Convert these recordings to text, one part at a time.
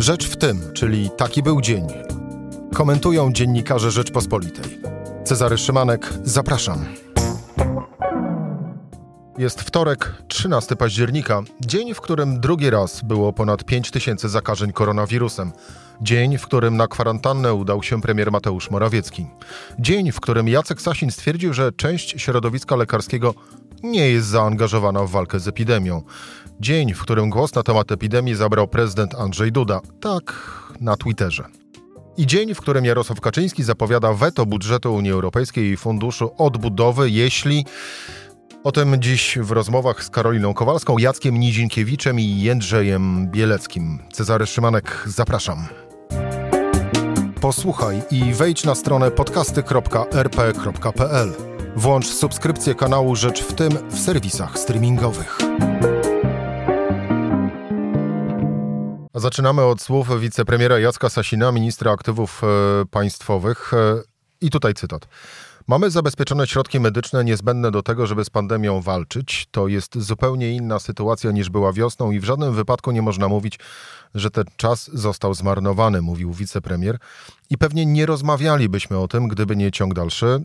Rzecz w tym, czyli taki był dzień. Komentują dziennikarze Rzeczpospolitej. Cezary Szymanek, zapraszam. Jest wtorek, 13 października, dzień, w którym drugi raz było ponad 5 tysięcy zakażeń koronawirusem. Dzień, w którym na kwarantannę udał się premier Mateusz Morawiecki. Dzień, w którym Jacek Sasin stwierdził, że część środowiska lekarskiego nie jest zaangażowana w walkę z epidemią. Dzień, w którym głos na temat epidemii zabrał prezydent Andrzej Duda. Tak, na Twitterze. I dzień, w którym Jarosław Kaczyński zapowiada weto budżetu Unii Europejskiej i Funduszu Odbudowy, jeśli o tym dziś w rozmowach z Karoliną Kowalską, Jackiem Nizinkiewiczem i Jędrzejem Bieleckim. Cezary Szymanek, zapraszam. Posłuchaj i wejdź na stronę podcasty.rp.pl. Włącz subskrypcję kanału Rzecz w tym w serwisach streamingowych. Zaczynamy od słów wicepremiera Jacka Sasina, ministra aktywów e, państwowych. E, I tutaj cytat. Mamy zabezpieczone środki medyczne niezbędne do tego, żeby z pandemią walczyć. To jest zupełnie inna sytuacja niż była wiosną i w żadnym wypadku nie można mówić, że ten czas został zmarnowany, mówił wicepremier. I pewnie nie rozmawialibyśmy o tym, gdyby nie ciąg dalszy. E,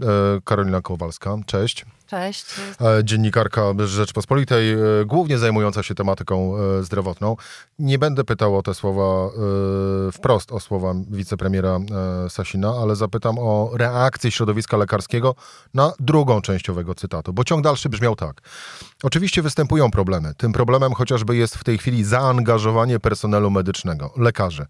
Karolina Kowalska, cześć. Cześć. E, dziennikarka Rzeczpospolitej, e, głównie zajmująca się tematyką zdrowotną. Nie będę pytał o te słowa wprost, o słowa wicepremiera Sasina, ale zapytam o reakcję środowiska lekarskiego na drugą częściowego cytatu, bo ciąg dalszy brzmiał tak. Oczywiście występują problemy. Tym problemem chociażby jest w tej chwili zaangażowanie personelu medycznego, lekarzy.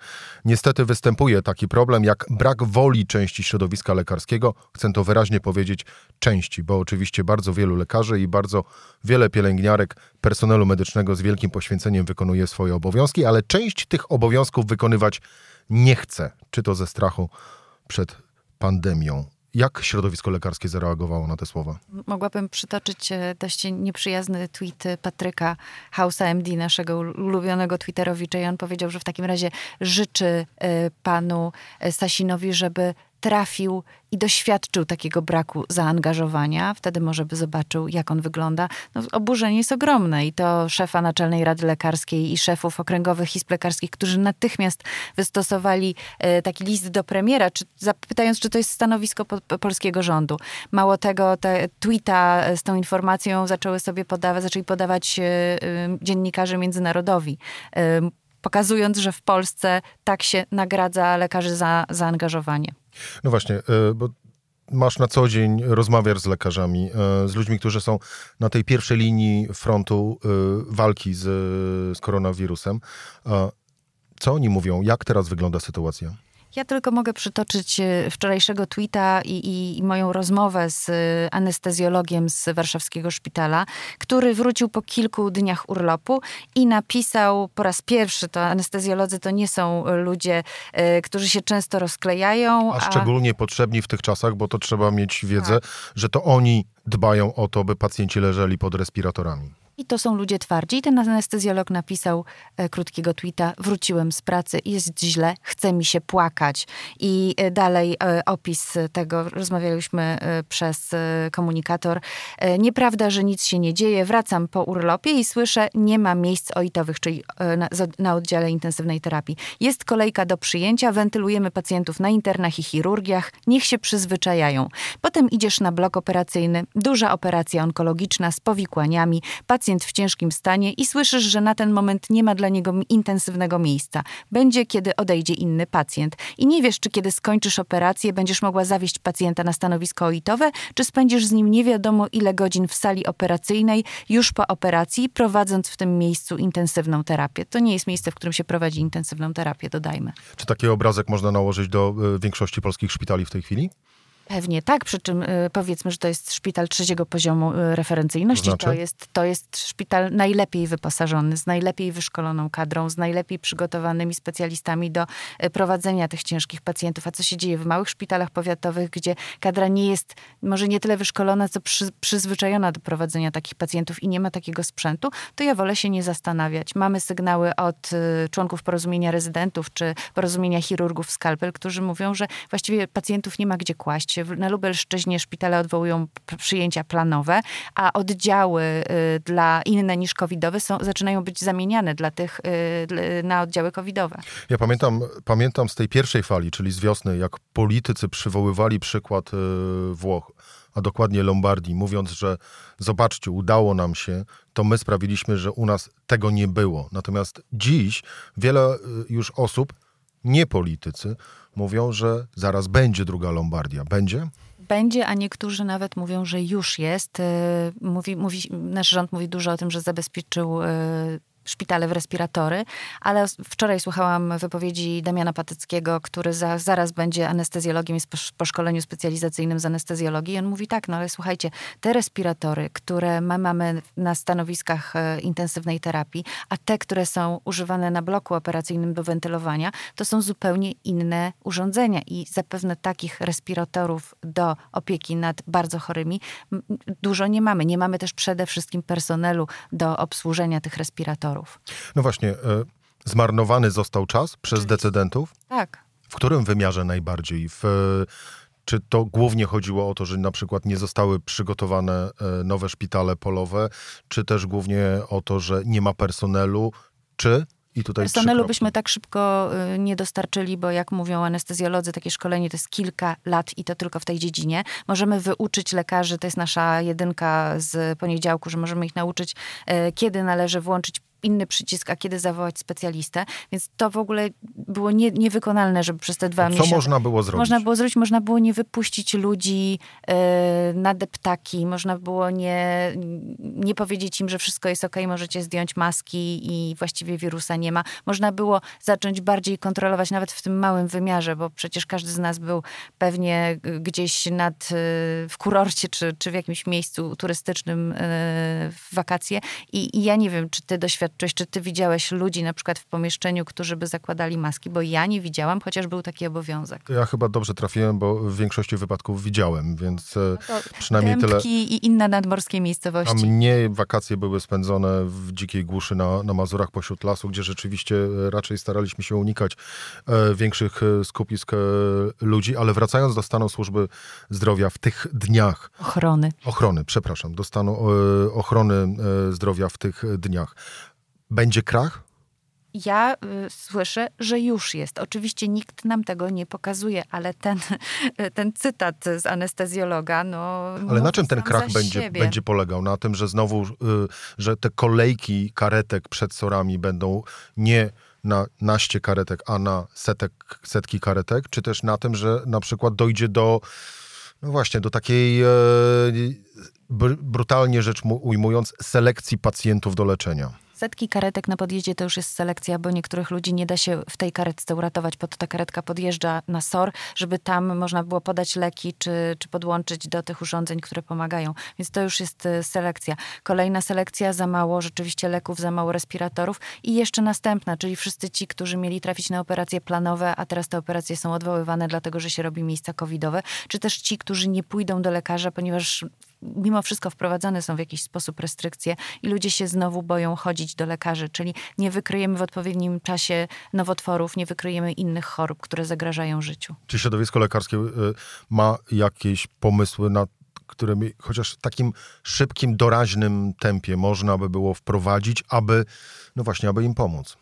Niestety występuje taki problem jak brak woli części środowiska lekarskiego. Chcę to wyraźnie powiedzieć części, bo oczywiście bardzo wielu lekarzy i bardzo wiele pielęgniarek personelu medycznego z wielkim poświęceniem wykonuje swoje obowiązki, ale część tych obowiązków wykonywać nie chce, czy to ze strachu przed pandemią. Jak środowisko lekarskie zareagowało na te słowa? Mogłabym przytoczyć e, dość nieprzyjazny tweet Patryka Hausa MD, naszego ulubionego twitterowicza i on powiedział, że w takim razie życzy e, panu e, Sasinowi, żeby trafił i doświadczył takiego braku zaangażowania, wtedy może by zobaczył, jak on wygląda. No, oburzenie jest ogromne i to szefa Naczelnej Rady Lekarskiej i szefów okręgowych izb lekarskich, którzy natychmiast wystosowali e, taki list do premiera, czy, zapytając, czy to jest stanowisko po, po polskiego rządu. Mało tego, te tweeta z tą informacją zaczęły sobie podawać, zaczęli podawać e, e, dziennikarze międzynarodowi pokazując, że w Polsce tak się nagradza lekarzy za zaangażowanie. No właśnie, e, bo masz na co dzień, rozmawiasz z lekarzami, e, z ludźmi, którzy są na tej pierwszej linii frontu e, walki z, z koronawirusem. Co oni mówią? Jak teraz wygląda sytuacja? Ja tylko mogę przytoczyć e, wczorajszego tweeta i, i, i, moją rozmowę z e, anestezjologiem z warszawskiego szpitala, który wrócił po kilku dniach urlopu i napisał po raz pierwszy, to anestezjolodzy to nie są ludzie, e, którzy się często rozklejają. A, a szczególnie potrzebni w tych czasach, bo to trzeba mieć wiedzę, tak. że to oni dbają o to, by pacjenci leżeli pod respiratorami. I to są ludzie twardzi. I ten anestezjolog napisał e, krótkiego tweeta: Wróciłem z pracy, jest źle, chce mi się płakać. I e, dalej e, opis tego, rozmawialiśmy e, przez e, komunikator. E, nieprawda, że nic się nie dzieje. Wracam po urlopie i słyszę, nie ma miejsc oitowych, czyli na, na oddziale intensywnej terapii. Jest kolejka do przyjęcia, wentylujemy pacjentów na internach i chirurgiach. Niech się przyzwyczajają. Potem idziesz na blok operacyjny, duża operacja onkologiczna z powikłaniami. Pacjent pacjent w ciężkim stanie i słyszysz, że na ten moment nie ma dla niego intensywnego miejsca. Będzie, kiedy odejdzie inny pacjent. I nie wiesz, czy kiedy skończysz operację, będziesz mogła zawieźć pacjenta na stanowisko oitowe, czy spędzisz z nim nie wiadomo ile godzin w sali operacyjnej już po operacji, prowadząc w tym miejscu intensywną terapię. To nie jest miejsce, w którym się prowadzi intensywną terapię, dodajmy. Czy taki obrazek można nałożyć do y, większości polskich szpitali w tej chwili? Pewnie tak, przy czym y, powiedzmy, że to jest szpital trzeciego poziomu y, referencyjności. To, znaczy? to, jest, to jest szpital najlepiej wyposażony, z najlepiej wyszkoloną kadrą, z najlepiej przygotowanymi specjalistami do y, prowadzenia tych ciężkich pacjentów. A co się dzieje w małych szpitalach powiatowych, gdzie kadra nie jest może nie tyle wyszkolona, co przy, przyzwyczajona do prowadzenia takich pacjentów i nie ma takiego sprzętu, to ja wolę się nie zastanawiać. Mamy sygnały od członków porozumienia rezydentów czy porozumienia chirurgów Skalpel, którzy mówią, że właściwie pacjentów nie ma gdzie kłaść na Lubelszczyźnie szpitale odwołują przyjęcia planowe, a oddziały y, dla inne niż covidowe są, zaczynają być zamieniane dla tych, y, na oddziały covidowe. Ja pamiętam, pamiętam z tej pierwszej fali, czyli z wiosny, jak politycy przywoływali przykład y, Włoch a dokładnie Lombardii, mówiąc, że zobaczcie, udało nam się, to my sprawiliśmy, że u nas tego nie było. Natomiast dziś wiele już osób, nie politycy, mówią, że zaraz będzie druga Lombardia. Będzie? Będzie, a niektórzy nawet mówią, że już jest. E, mówi, mówi, nasz rząd mówi dużo o tym, że zabezpieczył e, szpitale w respiratory, ale wczoraj słuchałam wypowiedzi Damiana Patyckiego, który za, zaraz będzie anestezjologiem, jest po, po, szkoleniu specjalizacyjnym z anestezjologii i on mówi tak, no ale słuchajcie, te respiratory, które my mamy na stanowiskach e, intensywnej terapii, a te, które są używane na bloku operacyjnym do wentylowania, to są zupełnie inne urządzenia i zapewne takich respiratorów do opieki nad bardzo chorymi dużo nie mamy. Nie mamy też przede wszystkim personelu do obsłużenia tych respiratorów. No właśnie, e, zmarnowany został czas przez Oczywiście. decydentów? Tak. W którym wymiarze najbardziej? W, czy to głównie chodziło o to, że na przykład nie zostały przygotowane e, nowe szpitale polowe, czy też głównie o to, że nie ma personelu, czy i tutaj Personelu byśmy tak szybko y, nie dostarczyli, bo jak mówią anestezjolodzy, takie szkolenie to jest kilka lat i to tylko w tej dziedzinie. Możemy wyuczyć lekarzy, to jest nasza jedynka z poniedziałku, że możemy ich nauczyć, y, kiedy należy włączyć inny przycisk, a kiedy zawołać specjalistę. Więc to w ogóle było nie, niewykonalne, żeby przez te dwa miesiące... Co można było zrobić? Można było zrobić, można było nie wypuścić ludzi yy, na deptaki, można było nie, nie powiedzieć im, że wszystko jest ok, możecie zdjąć maski i właściwie wirusa nie ma. Można było zacząć bardziej kontrolować, nawet w tym małym wymiarze, bo przecież każdy z nas był pewnie gdzieś nad, y, w kurorcie, czy, czy w jakimś miejscu turystycznym yy, w wakacje i, i ja nie wiem, czy ty doświadczyłeś doświadczyłeś, czy ty widziałeś ludzi na przykład w pomieszczeniu, którzy by zakładali maski? Bo ja nie widziałam, chociaż był taki obowiązek. Ja chyba dobrze trafiłem, bo w większości wypadków widziałem, więc e, no przynajmniej tyle. i inne nadmorskie miejscowości. A mnie wakacje były spędzone w dzikiej głuszy na, na Mazurach pośród lasu, gdzie rzeczywiście e, raczej staraliśmy się unikać e, większych skupisk ludzi, ale wracając do stanu służby zdrowia w tych dniach. Ochrony. Ochrony, przepraszam, do stanu ochrony zdrowia w tych dniach. Będzie krach? Ja y, słyszę, że już jest. Oczywiście nikt nam tego nie pokazuje, ale ten, ten cytat z anestezjologa, no. Ale na czym ten krach będzie, będzie polegał? Na tym, że znowu, y, że te kolejki karetek przed sorami będą nie na naście karetek, a na setek, setki karetek, czy też na tym, że na przykład dojdzie do, no właśnie, do takiej, e, brutalnie rzecz ujmując, selekcji pacjentów do leczenia? Setki karetek na podjeździe to już jest selekcja, bo niektórych ludzi nie da się w tej karetce uratować, po to ta karetka podjeżdża na SOR, żeby tam można było podać leki, czy, czy podłączyć do tych urządzeń, które pomagają. Więc to już jest e, selekcja. Kolejna selekcja, za mało rzeczywiście leków, za mało respiratorów i jeszcze następna, czyli wszyscy ci, którzy mieli trafić na operacje planowe, a teraz te operacje są odwoływane dlatego, że się robi miejsca covidowe, czy też ci, którzy nie pójdą do lekarza, ponieważ mimo wszystko wprowadzane są w jakiś sposób restrykcje i ludzie się znowu boją chodzić do lekarzy, czyli nie wykryjemy w odpowiednim czasie nowotworów, nie wykryjemy innych chorób, które zagrażają życiu. Czy środowisko lekarskie y, ma jakieś pomysły na którymi chociaż w takim szybkim, doraźnym tempie można by było wprowadzić, aby, no właśnie, aby im pomóc?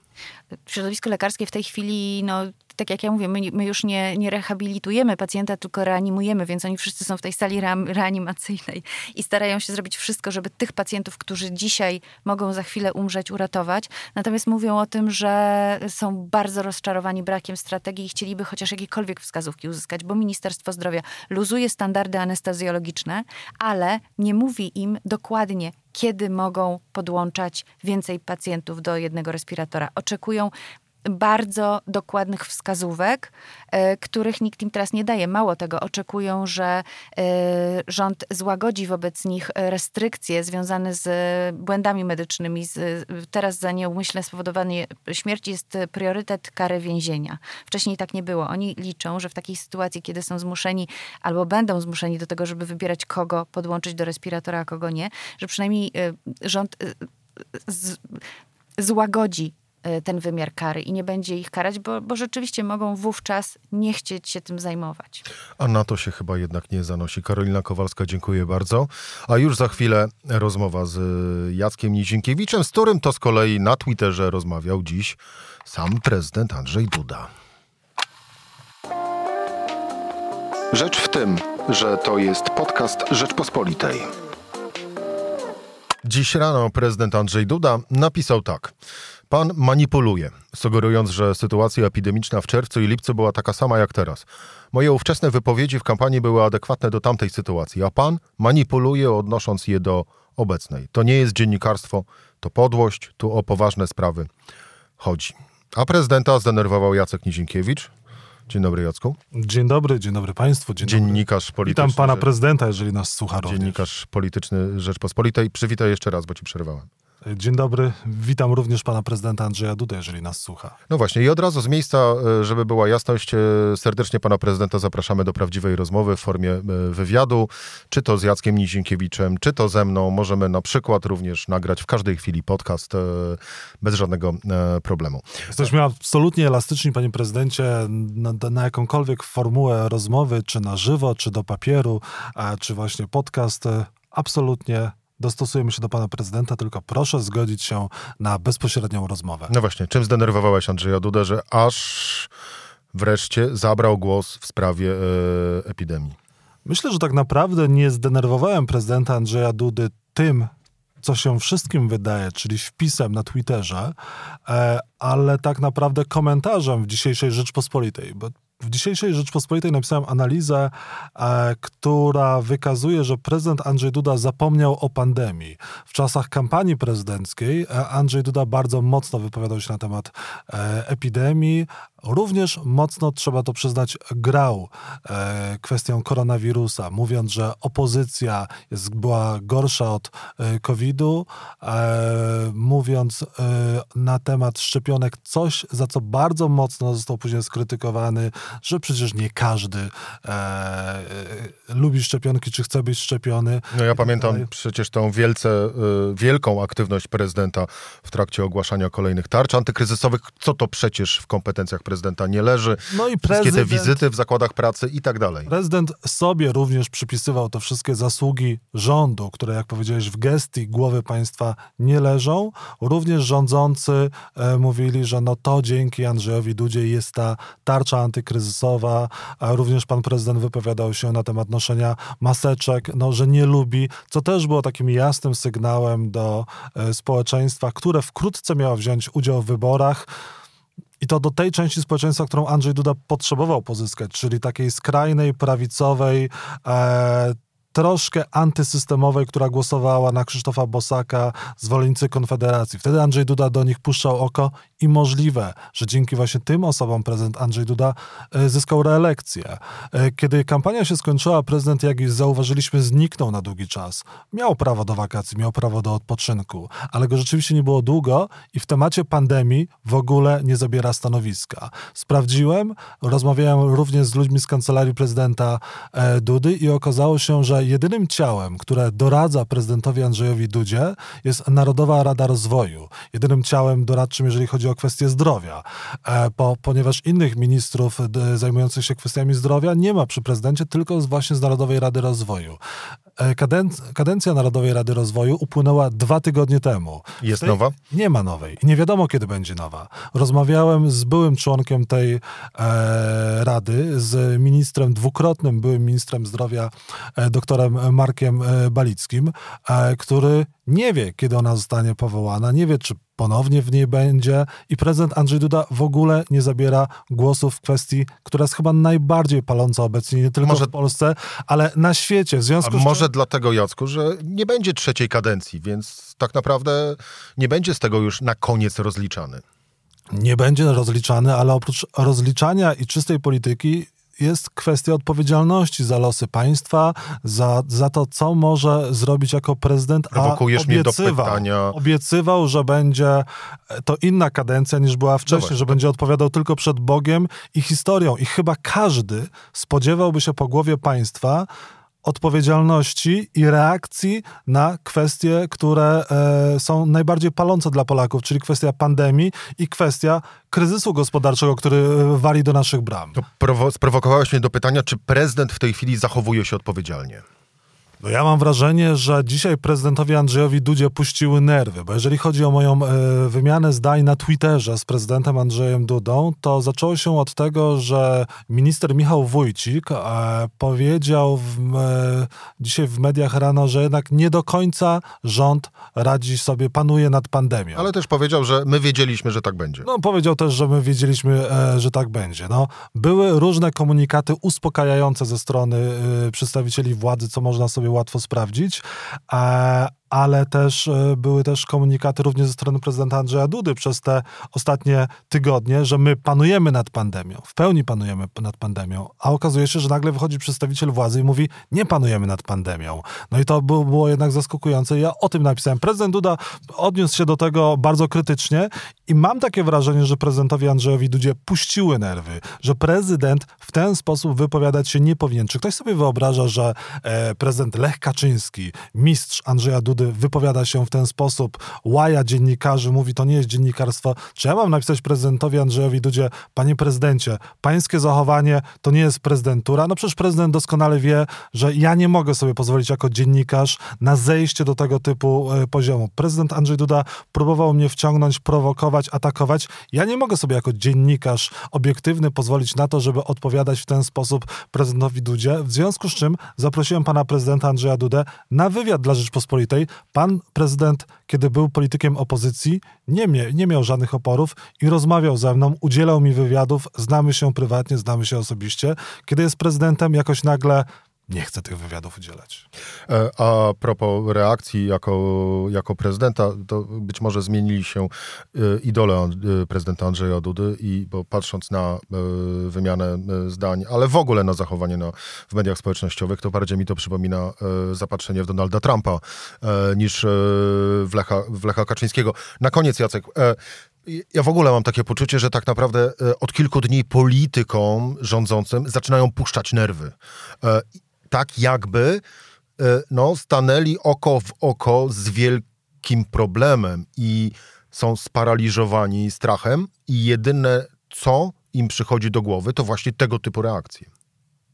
Środowisko lekarskie w tej chwili, no, tak jak ja mówię, my, my już nie, nie rehabilitujemy pacjenta, tylko reanimujemy, więc oni wszyscy są w tej sali reanimacyjnej i starają się zrobić wszystko, żeby tych pacjentów, którzy dzisiaj mogą za chwilę umrzeć, uratować. Natomiast mówią o tym, że są bardzo rozczarowani brakiem strategii i chcieliby chociaż jakiekolwiek wskazówki uzyskać, bo Ministerstwo Zdrowia luzuje standardy anestezjologiczne, ale nie mówi im dokładnie, kiedy mogą podłączać więcej pacjentów do jednego respiratora. Oczekują bardzo dokładnych wskazówek, e, których nikt im teraz nie daje. Mało tego, oczekują, że e, rząd złagodzi wobec nich restrykcje związane z błędami medycznymi. Teraz za nieumyślne spowodowanie śmierci jest priorytet kary więzienia. Wcześniej tak nie było. Oni liczą, że w takiej sytuacji, kiedy są zmuszeni albo będą zmuszeni do tego, żeby wybierać kogo podłączyć do respiratora, a kogo nie, że przynajmniej e, rząd z, złagodzi ten wymiar kary i nie będzie ich karać, bo, bo rzeczywiście mogą wówczas nie chcieć się tym zajmować. A na to się chyba jednak nie zanosi. Karolina Kowalska, dziękuję bardzo. A już za chwilę rozmowa z Jackiem Nizinkiewiczem, z którym to z kolei na Twitterze rozmawiał dziś sam prezydent Andrzej Duda. Rzecz w tym, że to jest podcast Rzeczpospolitej. Dziś rano prezydent Andrzej Duda napisał tak. Pan manipuluje, sugerując, że sytuacja epidemiczna w czerwcu i lipcu była taka sama jak teraz. Moje ówczesne wypowiedzi w kampanii były adekwatne do tamtej sytuacji, a pan manipuluje, odnosząc je do obecnej. To nie jest dziennikarstwo, to podłość, tu o poważne sprawy chodzi. A prezydenta zdenerwował Jacek Nizinkiewicz, Dzień dobry, Jacku. Dzień dobry, dzień dobry Państwu. Dzień Dziennikarz dobry. polityczny. Witam pana prezydenta, jeżeli nas słucha Dziennikarz również. polityczny Rzeczpospolitej. Przywitaj jeszcze raz, bo ci przerywałem. Dzień dobry, witam również pana prezydenta Andrzeja Dudę, jeżeli nas słucha. No właśnie i od razu z miejsca, e, żeby była jasność, e, serdecznie pana prezydenta zapraszamy do prawdziwej rozmowy w formie e, wywiadu, czy to z Jackiem Nizinkiewiczem, czy to ze mną. Możemy na przykład również nagrać w każdej chwili podcast bez żadnego problemu. Jesteśmy absolutnie elastyczni, panie prezydencie, na, na jakąkolwiek formułę rozmowy, czy na żywo, czy do papieru, czy właśnie podcast. Absolutnie dostosujemy się do pana prezydenta, tylko proszę zgodzić się na bezpośrednią rozmowę. No właśnie, czym zdenerwowałeś Andrzeja Dudę, że aż wreszcie zabrał głos w sprawie e, epidemii? Myślę, że tak naprawdę nie zdenerwowałem prezydenta Andrzeja Dudy tym, co się wszystkim wydaje, czyli wpisem na Twitterze, e, ale tak naprawdę komentarzem w dzisiejszej Rzeczpospolitej, bo w dzisiejszej Rzeczpospolitej napisałem analizę, e, która wykazuje, że prezydent Andrzej Duda zapomniał o pandemii. W czasach kampanii prezydenckiej e, Andrzej Duda bardzo mocno wypowiadał się na temat e, epidemii, również mocno, trzeba to przyznać, grał e, kwestią koronawirusa, mówiąc, że opozycja jest, była gorsza od e, COVID-u, e, mówiąc na temat szczepionek coś, za co bardzo mocno został później skrytykowany, że przecież nie każdy lubi szczepionki, czy chce być szczepiony. No ja pamiętam przecież tą wielce, wielką aktywność prezydenta w trakcie ogłaszania kolejnych tarcz antykryzysowych, co to przecież w kompetencjach prezydenta prezydenta nie leży. No i prezydent, wszystkie te wizyty w zakładach pracy i tak dalej. Prezydent sobie również przypisywał te wszystkie zasługi rządu, które jak powiedziałeś w gestii głowy państwa nie leżą. Również rządzący e, mówili, że no to dzięki Andrzejowi Dudzie jest ta tarcza antykryzysowa, a również pan prezydent wypowiadał się na temat noszenia maseczek, no, że nie lubi, co też było takim jasnym sygnałem do e, społeczeństwa, które wkrótce miało wziąć udział w wyborach. I to do tej części społeczeństwa, którą Andrzej Duda potrzebował pozyskać, czyli takiej skrajnej, prawicowej, e, troszkę antysystemowej, która głosowała na Krzysztofa Bosaka, zwolennicy Konfederacji. Wtedy Andrzej Duda do nich puszczał oko i możliwe, że dzięki właśnie tym osobom prezydent Andrzej Duda e, zyskał reelekcję. E, kiedy kampania się skończyła, prezydent, jak zauważyliśmy, zniknął na długi czas. Miał prawo do wakacji, miał prawo do odpoczynku, ale go rzeczywiście nie było długo i w temacie pandemii w ogóle nie zabiera stanowiska. Sprawdziłem, rozmawiałem również z ludźmi z kancelarii prezydenta e, Dudy i okazało się, że jedynym ciałem, które doradza prezydentowi Andrzejowi Dudzie jest Narodowa Rada Rozwoju. Jedynym ciałem doradczym, jeżeli chodzi o kwestie zdrowia, e, po, ponieważ innych ministrów zajmujących się kwestiami zdrowia nie ma przy prezydencie, tylko właśnie z Narodowej Rady Rozwoju. E, kadencja Narodowej Rady Rozwoju upłynęła dwa tygodnie temu. Jest tej... nowa? Nie ma nowej. Nie wiadomo, kiedy będzie nowa. Rozmawiałem z byłym członkiem tej e, rady, z ministrem, dwukrotnym byłym ministrem zdrowia, e, doktorem Markiem e, Balickim, e, który nie wie, kiedy ona zostanie powołana, nie wie, czy ponownie w niej będzie i prezydent Andrzej Duda w ogóle nie zabiera głosu w kwestii, która jest chyba najbardziej paląca obecnie, nie tylko może, w Polsce, ale na świecie. W związku a z może dlatego, Jacku, że nie będzie trzeciej kadencji, więc tak naprawdę nie będzie z tego już na koniec rozliczany. Nie będzie rozliczany, ale oprócz rozliczania i czystej polityki jest kwestia odpowiedzialności za losy państwa, za, za to, co może zrobić jako prezydent. A obiecywał, mnie do pytania. Obiecywał, że będzie e, to inna kadencja niż była wcześniej, no że będzie odpowiadał tylko przed Bogiem i historią. I chyba każdy spodziewałby się po głowie państwa, odpowiedzialności i reakcji na kwestie, które e, są najbardziej palące dla Polaków, czyli kwestia pandemii i kwestia kryzysu gospodarczego, który e, wali do naszych bram. To prowo- sprowokowałeś mnie do pytania, czy prezydent w tej chwili zachowuje się odpowiedzialnie? No ja mam wrażenie, że dzisiaj prezydentowi Andrzejowi Dudzie puściły nerwy, bo jeżeli chodzi o moją e, wymianę zdań na Twitterze z prezydentem Andrzejem Dudą, to zaczęło się od tego, że minister Michał Wójcik e, powiedział w, e, dzisiaj w mediach rano, że jednak nie do końca rząd radzi sobie, panuje nad pandemią. Ale też powiedział, że my wiedzieliśmy, że tak będzie. No, powiedział też, że my wiedzieliśmy, że tak będzie. No, były różne komunikaty uspokajające ze strony przedstawicieli władzy, co można sobie łatwo sprawdzić, ale też e, były też komunikaty również ze strony prezydenta Andrzeja Dudy przez te ostatnie tygodnie, że my panujemy nad pandemią, w pełni panujemy nad pandemią, a okazuje się, że nagle wychodzi przedstawiciel władzy i mówi, nie panujemy nad pandemią. No i to było, jednak zaskakujące. Ja o tym napisałem. Prezydent Duda odniósł się do tego bardzo krytycznie i mam takie wrażenie, że prezydentowi Andrzejowi Dudzie puściły nerwy, że prezydent w ten sposób wypowiadać się nie powinien. Czy ktoś sobie wyobraża, że e, prezydent Lech Kaczyński, mistrz Andrzeja Dudy, wypowiada się w ten sposób, łaja dziennikarzy, mówi, to nie jest dziennikarstwo. Czy ja mam napisać prezydentowi Andrzejowi Dudzie, panie prezydencie, pańskie zachowanie to nie jest prezydentura? No przecież prezydent doskonale wie, że ja nie mogę sobie pozwolić jako dziennikarz na zejście do tego typu e, poziomu. Prezydent Andrzej Duda próbował mnie wciągnąć, prowokować, atakować. Ja nie mogę sobie jako dziennikarz obiektywny pozwolić na to, żeby odpowiadać w ten sposób prezydentowi Dudzie. W związku z czym zaprosiłem pana prezydenta Andrzeja Dudę na wywiad dla Rzeczpospolitej. Pan prezydent, kiedy był politykiem opozycji, nie, nie miał żadnych oporów i rozmawiał ze mną, udzielał mi wywiadów, znamy się prywatnie, znamy się osobiście. Kiedy jest prezydentem, jakoś nagle nie chce tych wywiadów udzielać. E, A propos reakcji jako, jako prezydenta, to być może zmienili się e, idole e, prezydenta Andrzeja Dudy, i, bo patrząc na wymianę zdań, ale w ogóle na zachowanie na, w mediach społecznościowych, to bardziej mi to przypomina zapatrzenie w Donalda Trumpa niż w, Lecha, w Lecha Kaczyńskiego. Na koniec, Jacek, ja w ogóle mam takie poczucie, że tak naprawdę od kilku dni politykom rządzącym zaczynają puszczać nerwy. Tak jakby e, no, stanęli oko w oko z wielkim problemem i są sparaliżowani strachem i jedyne, co im przychodzi do głowy, to właśnie tego typu reakcje.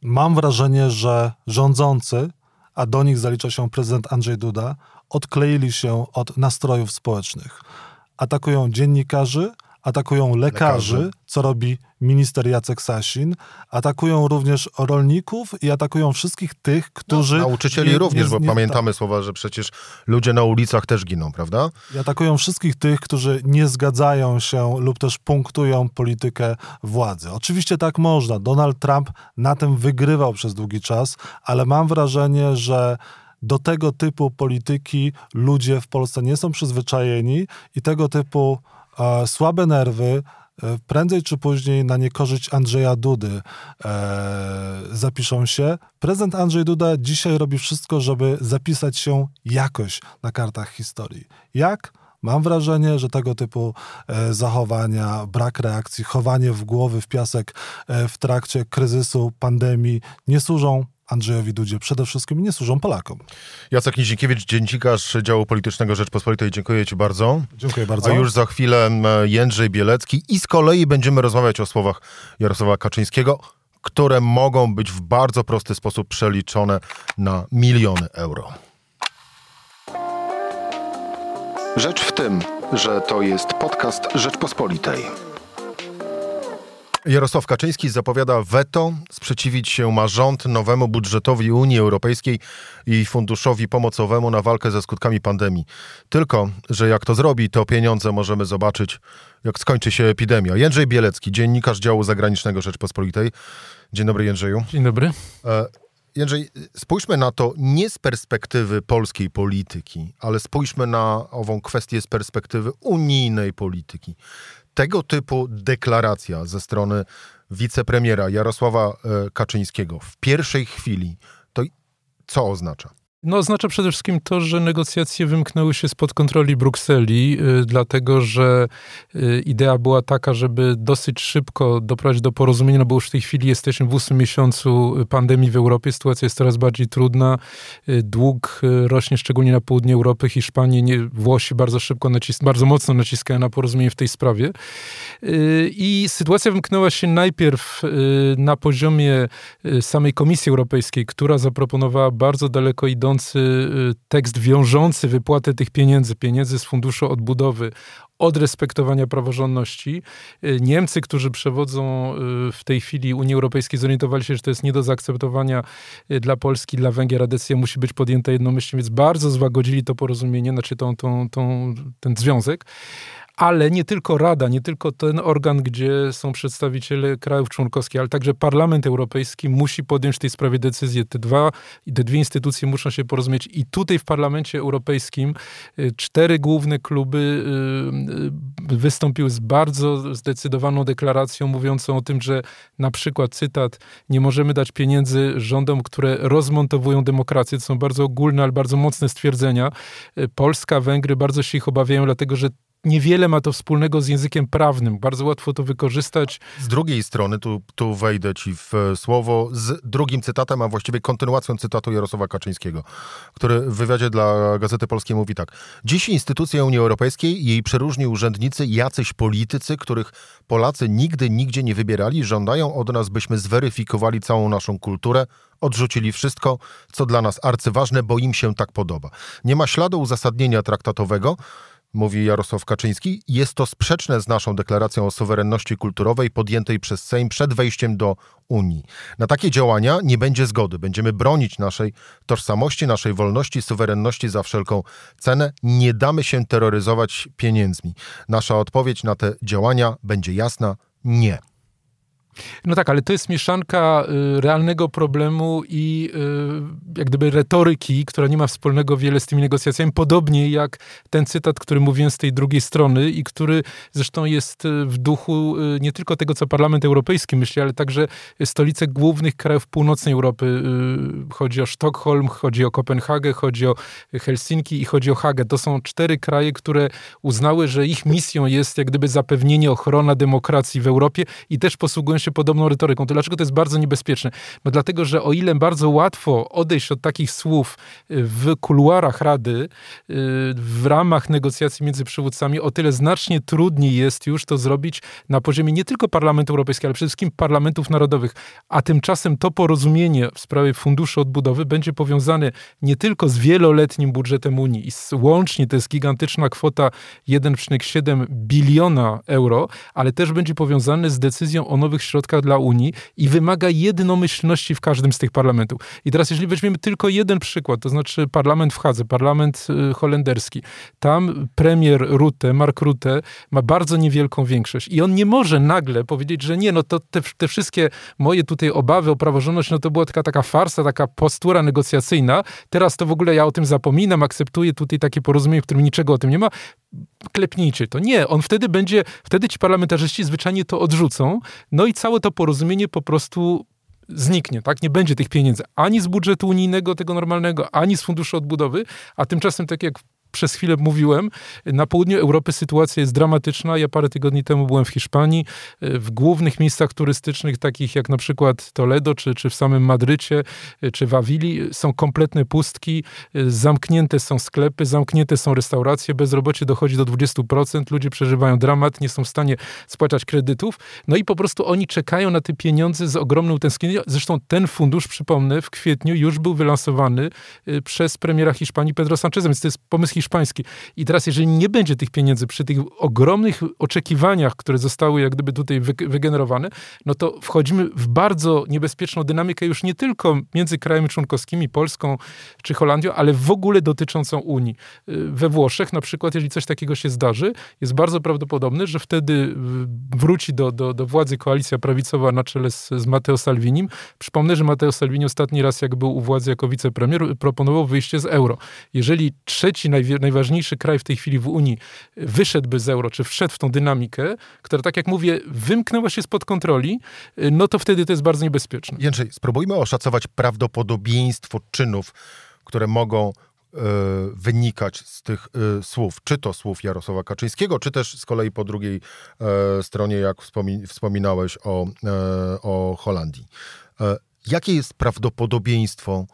Mam wrażenie, że rządzący, a do nich zalicza się prezydent Andrzej Duda, odkleili się od nastrojów społecznych. Atakują dziennikarzy, atakują lekarzy, Lekarzy. co robi minister Jacek Sasin, atakują również rolników i atakują wszystkich tych, którzy... Nauczycieli nie- również, nie- bo nie- pamiętamy słowa, że przecież ludzie na ulicach też giną, prawda? I atakują wszystkich tych, którzy nie zgadzają się lub też punktują politykę władzy. Oczywiście tak można. Donald Trump na tym wygrywał przez długi czas, ale mam wrażenie, że do tego typu polityki ludzie w Polsce nie są przyzwyczajeni i tego typu słabe nerwy e, prędzej czy później na niekorzyść Andrzeja Dudy e, zapiszą się. Prezydent Andrzej Duda dzisiaj robi wszystko, żeby zapisać się jakoś na kartach historii. Jak? Mam wrażenie, że tego typu e, zachowania, brak reakcji, chowanie w głowy w piasek e, w trakcie kryzysu, pandemii nie służą Andrzejowi Dudzie, przede wszystkim nie służą Polakom. Jacek Nizikiewicz, dziennikarz działu politycznego Rzeczpospolitej, dziękuję Ci bardzo. Dziękuję bardzo. A już za chwilę Jędrzej Bielecki i z kolei będziemy rozmawiać o słowach Jarosława Kaczyńskiego, które mogą być w bardzo prosty sposób przeliczone na miliony euro. Rzecz w tym, że to jest podcast Rzeczpospolitej. Jarosław Kaczyński zapowiada weto, sprzeciwić się ma rząd nowemu budżetowi Unii Europejskiej i funduszowi pomocowemu na walkę ze skutkami pandemii. Tylko, że jak to zrobi, to pieniądze możemy zobaczyć, jak skończy się epidemia. Jędrzej Bielecki, dziennikarz działu zagranicznego Rzeczpospolitej. Dzień dobry Jędrzeju. Dzień dobry. E, Jędrzej, spójrzmy na to nie z perspektywy polskiej polityki, ale spójrzmy na ową kwestię z perspektywy unijnej polityki. Tego typu deklaracja ze strony wicepremiera Jarosława e, Kaczyńskiego w pierwszej chwili, to co oznacza? No, oznacza przede wszystkim to, że negocjacje wymknęły się spod kontroli Brukseli, yy, dlatego że yy, idea była taka, żeby dosyć szybko doprowadzić do porozumienia, no bo już w tej chwili jesteśmy w ósmym miesiącu pandemii w Europie, sytuacja jest coraz bardziej trudna, yy, dług y, rośnie szczególnie na południu Europy, Hiszpanii, nie, Włosi bardzo szybko, nacis- bardzo mocno naciskają na porozumienie w tej sprawie. Y, I sytuacja wymknęła się najpierw y, na poziomie samej Komisji Europejskiej, która zaproponowała bardzo daleko idące będący y, tekst wiążący wypłatę tych pieniędzy, pieniędzy z Funduszu Odbudowy od respektowania praworządności. Y, Niemcy, którzy przewodzą y, w tej chwili Unii Europejskiej, zorientowali się, że to jest nie do zaakceptowania dla Polski, dla Węgier, a decyzja musi być podjęta jednomyślnie, więc bardzo złagodzili to porozumienie, znaczy tą, tą, tą, ten związek ale nie tylko Rada, nie tylko ten organ, gdzie są przedstawiciele krajów członkowskich, ale także Parlament Europejski musi podjąć w tej sprawie decyzję. Te, dwa, te dwie instytucje muszą się porozumieć i tutaj w Parlamencie Europejskim y, cztery główne kluby y, y, wystąpiły z bardzo zdecydowaną deklaracją mówiącą o tym, że na przykład, cytat, nie możemy dać pieniędzy rządom, które rozmontowują demokrację. To są bardzo ogólne, ale bardzo mocne stwierdzenia. Polska, Węgry bardzo się ich obawiają, dlatego że niewiele ma to wspólnego z językiem prawnym. Bardzo łatwo to wykorzystać. Z drugiej strony, tu, tu wejdę ci w słowo, z drugim cytatem, a właściwie kontynuacją cytatu Jarosława Kaczyńskiego, który w wywiadzie dla Gazety Polskiej mówi tak. Dziś instytucje Unii Europejskiej, jej przeróżni urzędnicy, jacyś politycy, których Polacy nigdy, nigdzie nie wybierali, żądają od nas, byśmy zweryfikowali całą naszą kulturę, odrzucili wszystko, co dla nas arcyważne, bo im się tak podoba. Nie ma śladu uzasadnienia traktatowego, mówi Jarosław Kaczyński, jest to sprzeczne z naszą deklaracją o suwerenności kulturowej podjętej przez Sejm przed wejściem do Unii. Na takie działania nie będzie zgody. Będziemy bronić naszej tożsamości, naszej wolności, suwerenności za wszelką cenę. Nie damy się terroryzować pieniędzmi. Nasza odpowiedź na te działania będzie jasna: nie. No tak, ale to jest mieszanka y, realnego problemu i y, jak gdyby retoryki, która nie ma wspólnego wiele z tymi negocjacjami, podobnie jak ten cytat, który mówiłem z tej drugiej strony i który zresztą jest y, w duchu nie tylko tego, co Parlament Europejski myśli, ale także stolice głównych krajów północnej Europy. Chodzi o Sztokholm, chodzi o Kopenhagę, chodzi o Helsinki i chodzi o Hagę. To są cztery kraje, które uznały, że ich misją jest jak gdyby zapewnienie ochrona demokracji w Europie i też posługują się podobną retoryką. To dlaczego to jest bardzo niebezpieczne? No dlatego, że o ile bardzo łatwo odejść od takich słów y, w kuluarach Rady, y, w ramach negocjacji między przywódcami, o tyle znacznie trudniej jest już to zrobić na poziomie nie tylko Parlamentu Europejskiego, ale przede wszystkim parlamentów narodowych. A tymczasem to porozumienie w sprawie Funduszu Odbudowy będzie powiązane nie tylko z wieloletnim budżetem Unii i łącznie to jest gigantyczna kwota 1,7 biliona euro, ale też będzie powiązane z decyzją o nowych środkach dla Unii i wymaga jednomyślności w każdym z tych parlamentów. I teraz, jeżeli weźmiemy tylko jeden przykład, to znaczy parlament w Hadze, parlament y, holenderski, tam premier Rutte, Mark Rutte, ma bardzo niewielką większość i on nie może nagle powiedzieć, że nie, no to te, te wszystkie moje tutaj obawy o praworządność, no to była taka, taka farsa, taka postura negocjacyjna. Teraz to w ogóle ja o tym zapominam, akceptuję tutaj takie porozumienie, w którym niczego o tym nie ma klepnijcie to. Nie, on wtedy będzie, wtedy ci parlamentarzyści zwyczajnie to odrzucą, no i całe to porozumienie po prostu zniknie, tak? Nie będzie tych pieniędzy ani z budżetu unijnego, tego normalnego, ani z funduszu odbudowy, a tymczasem, tak jak przez chwilę mówiłem, na południu Europy sytuacja jest dramatyczna. Ja parę tygodni temu byłem w Hiszpanii, w głównych miejscach turystycznych, takich jak na przykład Toledo, czy, czy w samym Madrycie, czy w Awili, są kompletne pustki, zamknięte są sklepy, zamknięte są restauracje, bezrobocie dochodzi do 20%, ludzie przeżywają dramat, nie są w stanie spłacać kredytów, no i po prostu oni czekają na te pieniądze z ogromną tęsknieniem. Zresztą ten fundusz, przypomnę, w kwietniu już był wylansowany y, przez premiera Hiszpanii Pedro Sánchez, więc to jest pomysł hiszpański. I teraz, jeżeli nie będzie tych pieniędzy przy tych ogromnych oczekiwaniach, które zostały jak gdyby tutaj wygenerowane, no to wchodzimy w bardzo niebezpieczną dynamikę już nie tylko między krajami członkowskimi, Polską czy Holandią, ale w ogóle dotyczącą Unii. We Włoszech na przykład, jeżeli coś takiego się zdarzy, jest bardzo prawdopodobne, że wtedy wróci do, do, do władzy koalicja prawicowa na czele z, z Matteo Salvinim. Przypomnę, że Matteo Salvini ostatni raz, jak był u władzy jako wicepremier, proponował wyjście z euro. Jeżeli trzeci największy najważniejszy kraj w tej chwili w Unii wyszedłby z euro, czy wszedł w tą dynamikę, która, tak jak mówię, wymknęła się spod kontroli, no to wtedy to jest bardzo niebezpieczne. Jędrzej, spróbujmy oszacować prawdopodobieństwo czynów, które mogą wynikać z tych słów, czy to słów Jarosława Kaczyńskiego, czy też z kolei po drugiej stronie, jak wspominałeś o, o Holandii. Jakie jest prawdopodobieństwo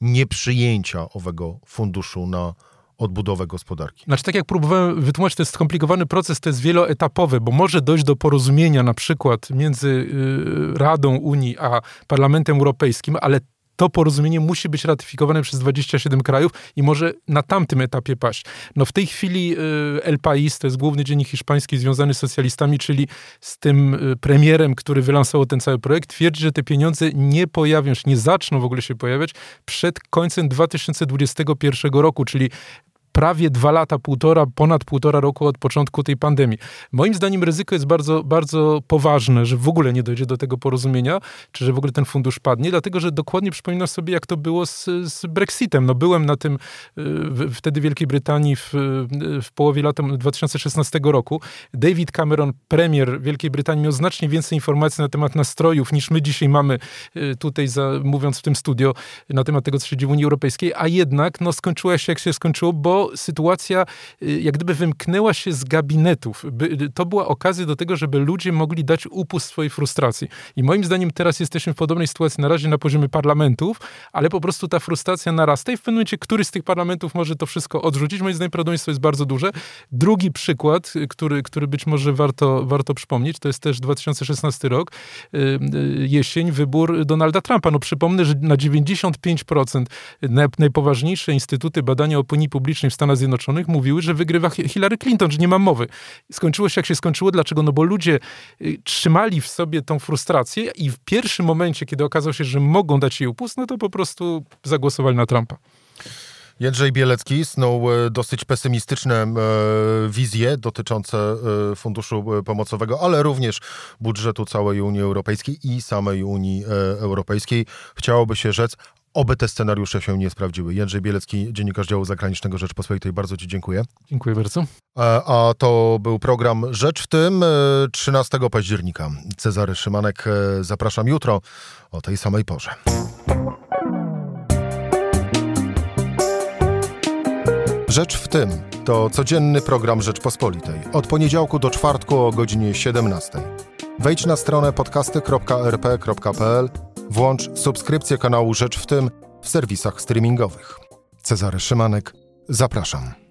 nieprzyjęcia owego funduszu na odbudowę gospodarki. Znaczy, tak jak próbowałem wytłumaczyć, to jest skomplikowany proces, to jest wieloetapowy, bo może dojść do porozumienia na przykład między y, Radą Unii a Parlamentem Europejskim, ale to porozumienie musi być ratyfikowane przez 27 krajów i może na tamtym etapie paść. No w tej chwili y, El País, to jest główny dziennik hiszpański związany z socjalistami, czyli z tym y, premierem, który wylansował ten cały projekt, twierdzi, że te pieniądze nie pojawią się, nie zaczną w ogóle się pojawiać przed końcem 2021 roku, czyli prawie dwa lata, półtora, ponad półtora roku od początku tej pandemii. Moim zdaniem ryzyko jest bardzo, bardzo poważne, że w ogóle nie dojdzie do tego porozumienia, czy że w ogóle ten fundusz padnie, dlatego że dokładnie przypominam sobie, jak to było z, z Brexitem. No byłem na tym w, wtedy Wielkiej Brytanii w, w połowie lata 2016 roku. David Cameron, premier Wielkiej Brytanii, miał znacznie więcej informacji na temat nastrojów niż my dzisiaj mamy y, tutaj, za, mówiąc w tym studio, na temat tego, co się dzieje w Unii Europejskiej, a jednak no, skończyło się jak się skończyło, bo sytuacja y, jak gdyby wymknęła się z gabinetów. To była okazja do tego, żeby ludzie mogli dać upust swojej frustracji. I moim zdaniem teraz jesteśmy w podobnej sytuacji na razie na poziomie parlamentów, ale po prostu ta frustracja narasta i w pewnym momencie któryś z tych parlamentów może to wszystko odrzucić. Moim zdaniem prawdopodobieństwo jest bardzo duże. Drugi przykład, y, który, który być może warto, warto przypomnieć, to jest też 2016 rok, y, jesień, wybór Donalda Trumpa. No przypomnę, że na 95% najpoważniejsze instytuty badania opinii publicznej w Stanach Zjednoczonych mówiły, że wygrywa Hillary Clinton, że nie ma mowy. Skończyło się jak się skończyło. Dlaczego? No bo ludzie y, trzymali w sobie tą frustrację i w pierwszym momencie, kiedy okazało się, że mogą dać jej upust, no to po prostu zagłosowali na Trumpa. Jędrzej Bielecki snuł e, dosyć pesymistyczne e, wizje dotyczące e, funduszu pomocowego, ale również budżetu całej Unii Europejskiej i samej Unii Europejskiej. Chciałoby się rzec, Oby te scenariusze się nie sprawdziły. Jędrzej Bielecki, dziennikarz działu zagranicznego Rzeczpospolitej, bardzo Ci dziękuję. Dziękuję bardzo. A, a to był program Rzecz w tym 13 października. Cezary Szymanek, zapraszam jutro o tej samej porze. Rzecz w tym to codzienny program Rzeczpospolitej. Od poniedziałku do czwartku o godzinie 17. Wejdź na stronę podcasty.rp.pl, włącz subskrypcję kanału Rzecz w tym w serwisach streamingowych. Cezary Szymanek, zapraszam.